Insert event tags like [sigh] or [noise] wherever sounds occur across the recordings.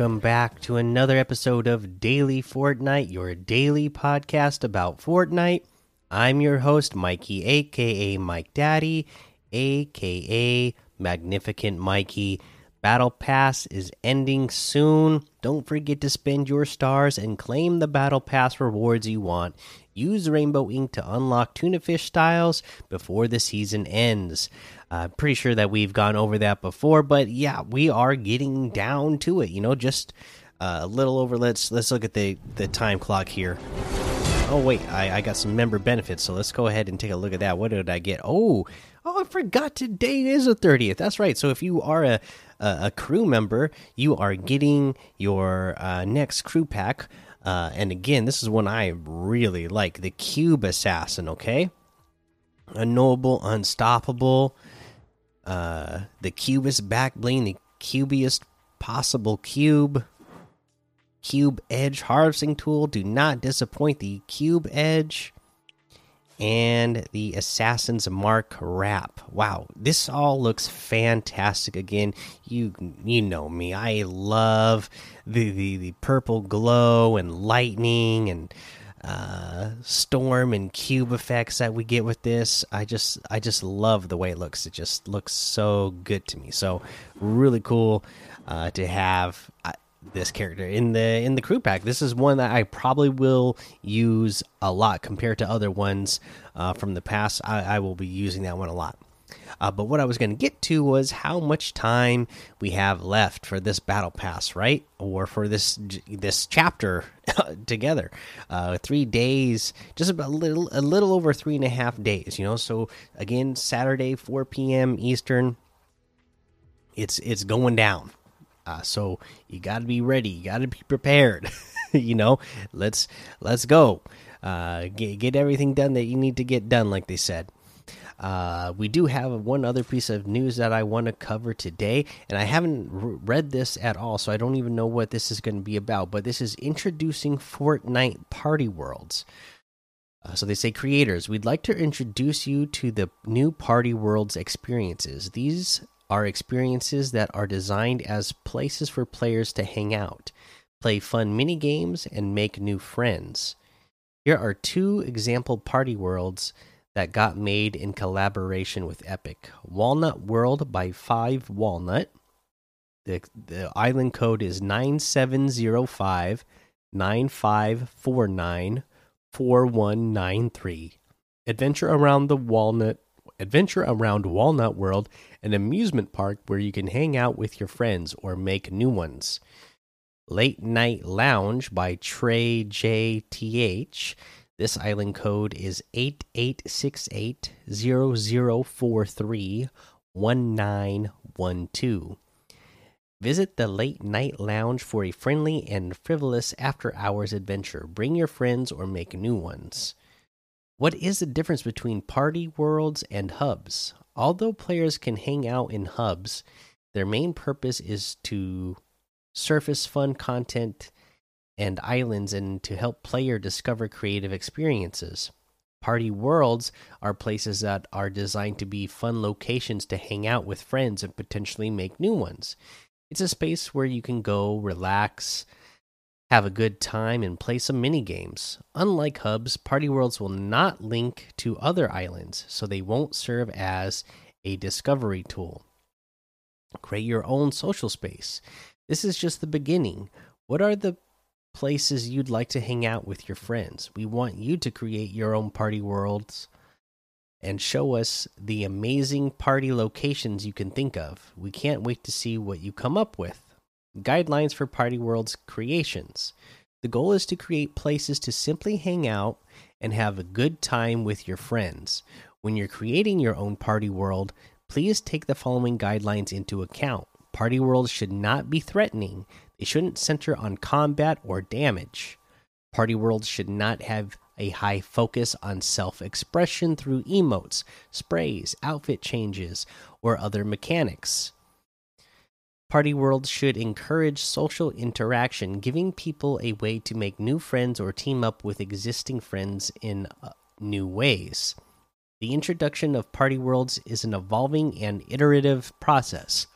Welcome back to another episode of Daily Fortnite, your daily podcast about Fortnite. I'm your host, Mikey, aka Mike Daddy, aka Magnificent Mikey. Battle Pass is ending soon. Don't forget to spend your stars and claim the Battle Pass rewards you want. Use Rainbow Ink to unlock tuna fish styles before the season ends. Uh, pretty sure that we've gone over that before, but yeah, we are getting down to it. You know, just uh, a little over. Let's let's look at the the time clock here. Oh wait, I, I got some member benefits, so let's go ahead and take a look at that. What did I get? Oh, oh, I forgot today is the thirtieth. That's right. So if you are a a, a crew member, you are getting your uh, next crew pack. Uh, and again, this is one I really like the Cube Assassin. Okay, unknowable, unstoppable. Uh, the Cubist back bling, the cubiest possible cube. Cube Edge harvesting tool. Do not disappoint the Cube Edge. And the Assassin's Mark wrap. Wow, this all looks fantastic. Again, you you know me. I love the the, the purple glow and lightning and uh, storm and cube effects that we get with this. I just I just love the way it looks. It just looks so good to me. So really cool uh, to have. This character in the in the crew pack. This is one that I probably will use a lot compared to other ones uh, from the past. I, I, will be using that one a lot. Uh, but what I was going to get to was how much time we have left for this battle pass, right? Or for this this chapter [laughs] together. Uh, three days, just about a little a little over three and a half days. You know, so again, Saturday, four p.m. Eastern. It's it's going down uh, so you got to be ready. You got to be prepared. [laughs] you know, let's let's go. Uh, get get everything done that you need to get done, like they said. Uh, we do have one other piece of news that I want to cover today, and I haven't read this at all, so I don't even know what this is going to be about. But this is introducing Fortnite Party Worlds. Uh, so they say, creators, we'd like to introduce you to the new Party Worlds experiences. These are experiences that are designed as places for players to hang out, play fun mini games, and make new friends. Here are two example party worlds that got made in collaboration with Epic Walnut World by 5 Walnut. The, the island code is 9705 9549 4193. Adventure around the Walnut Adventure around Walnut World, an amusement park where you can hang out with your friends or make new ones. Late Night Lounge by Trey JTH. This island code is 8868 0043 1912. Visit the Late Night Lounge for a friendly and frivolous after hours adventure. Bring your friends or make new ones. What is the difference between party worlds and hubs? Although players can hang out in hubs, their main purpose is to surface fun content and islands and to help player discover creative experiences. Party worlds are places that are designed to be fun locations to hang out with friends and potentially make new ones. It's a space where you can go relax, have a good time, and play some mini games. Unlike hubs, party worlds will not link to other islands, so they won't serve as a discovery tool. Create your own social space. This is just the beginning. What are the places you'd like to hang out with your friends? We want you to create your own party worlds and show us the amazing party locations you can think of. We can't wait to see what you come up with. Guidelines for Party World's creations. The goal is to create places to simply hang out and have a good time with your friends. When you're creating your own party world, please take the following guidelines into account. Party worlds should not be threatening, they shouldn't center on combat or damage. Party worlds should not have a high focus on self expression through emotes, sprays, outfit changes, or other mechanics. Party World should encourage social interaction, giving people a way to make new friends or team up with existing friends in uh, new ways. The introduction of Party Worlds is an evolving and iterative process.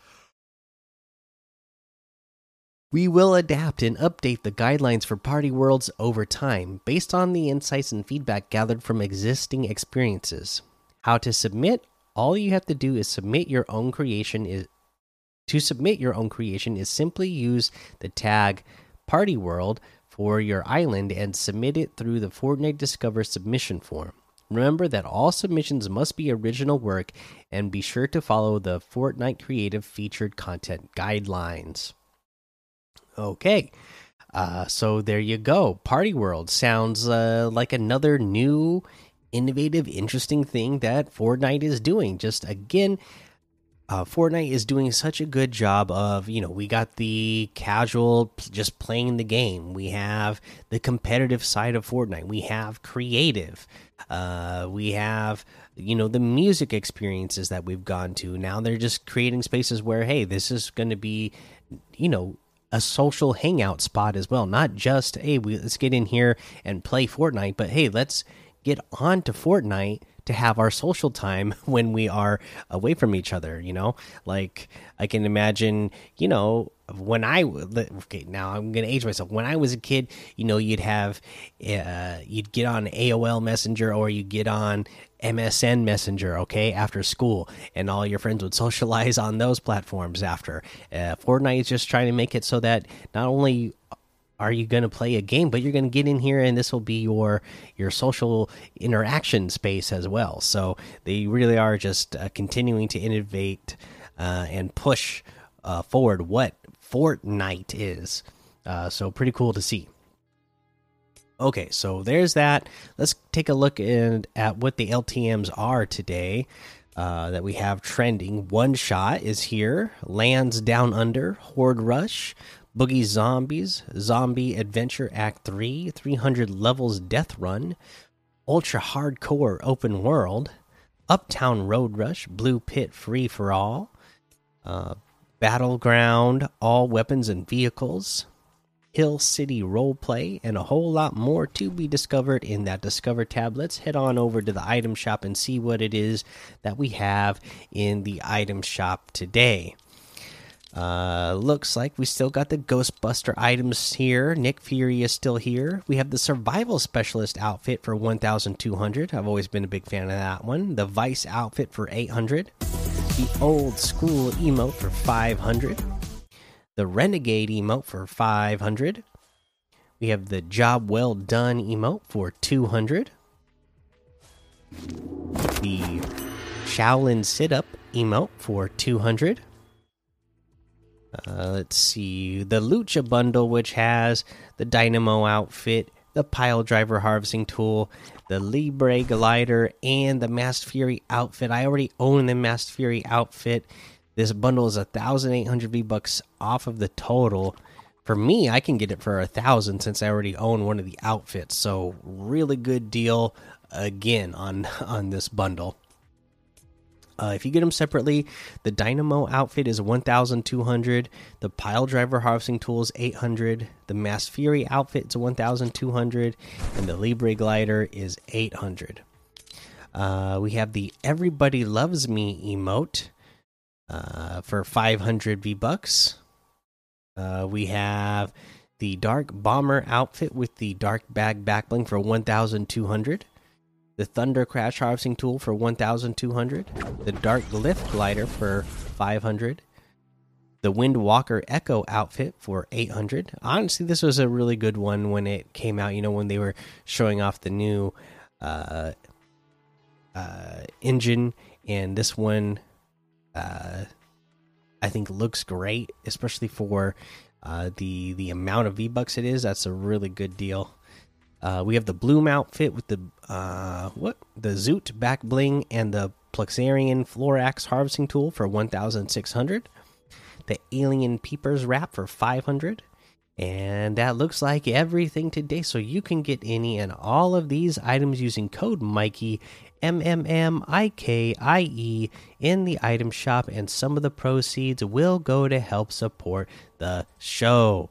We will adapt and update the guidelines for party worlds over time based on the insights and feedback gathered from existing experiences. How to submit? All you have to do is submit your own creation to submit your own creation is simply use the tag party world for your island and submit it through the Fortnite Discover submission form. Remember that all submissions must be original work and be sure to follow the Fortnite Creative featured content guidelines. Okay. Uh, so there you go. Party World sounds uh, like another new, innovative, interesting thing that Fortnite is doing. Just again, uh, Fortnite is doing such a good job of, you know, we got the casual, just playing the game. We have the competitive side of Fortnite. We have creative. Uh, we have, you know, the music experiences that we've gone to. Now they're just creating spaces where, hey, this is going to be, you know, a social hangout spot as well. Not just, hey, we, let's get in here and play Fortnite, but hey, let's get on to Fortnite to have our social time [laughs] when we are away from each other you know? Like i can imagine you know when i okay now i'm gonna age myself. When i was a kid you know you'd have uh, you'd get on aol messenger or you get on msn messenger okay after school and all your friends would [laughs] socialize on those platforms after. Uh, fortnite is just trying to make it so that not only are you going to play a game? But you're going to get in here and this will be your your social interaction space as well. So they really are just uh, continuing to innovate uh, and push uh, forward what fortnite is. Uh, so pretty cool to see. Okay so there's that. Let's take a look in, at what the ltms are today uh, that we have trending. One shot is here. Lands down under horde rush Boogie Zombies, Zombie Adventure Act 3, 300 Levels Death Run, Ultra Hardcore Open World, Uptown Road Rush, Blue Pit Free for All, uh, Battleground All Weapons and Vehicles, Hill City Roleplay, and a whole lot more to be discovered in that Discover tab. Let's head on over to the item shop and see what it is that we have in the item shop today. Uh, looks like we still got the Ghostbuster items here. Nick Fury is still here. We have the Survival Specialist outfit for 1,200. I've always been a big fan of that one. The Vice outfit for 800. The Old School emote for 500. The Renegade emote for 500. We have the Job Well Done emote for 200. The Shaolin Sit Up emote for 200 uh, let's see the Lucha bundle, which has the Dynamo outfit, the Pile Driver harvesting tool, the Libre glider, and the Masked Fury outfit. I already own the Masked Fury outfit. This bundle is thousand eight hundred V bucks off of the total. For me, I can get it for a thousand since I already own one of the outfits. So really good deal again on [laughs] on this bundle. Uh, if you get them separately, the Dynamo outfit is 1,200. The Pile Driver harvesting tool is 800. The Masked Fury outfit is 1,200, and the Libre glider is 800. Uh, we have the Everybody Loves Me emote uh, for 500 V bucks. Uh, we have the Dark Bomber outfit with the Dark Bag backbling for 1,200 the Thunder Crash Harvesting Tool for 1,200, the Dark Glyph Glider for 500, the Wind Walker Echo outfit for 800. Honestly, this was a really good one when it came out. You know, when they were showing off the new uh, uh, engine, and this one, uh, I think, looks great, especially for uh, the the amount of V bucks it is. That's a really good deal. Uh, we have the Bloom outfit with the uh, what the Zoot back bling and the Pluxarian Florax harvesting tool for 1,600. The Alien Peepers wrap for 500. And that looks like everything today. So you can get any and all of these items using code Mikey M M M I K I E in the item shop, and some of the proceeds will go to help support the show.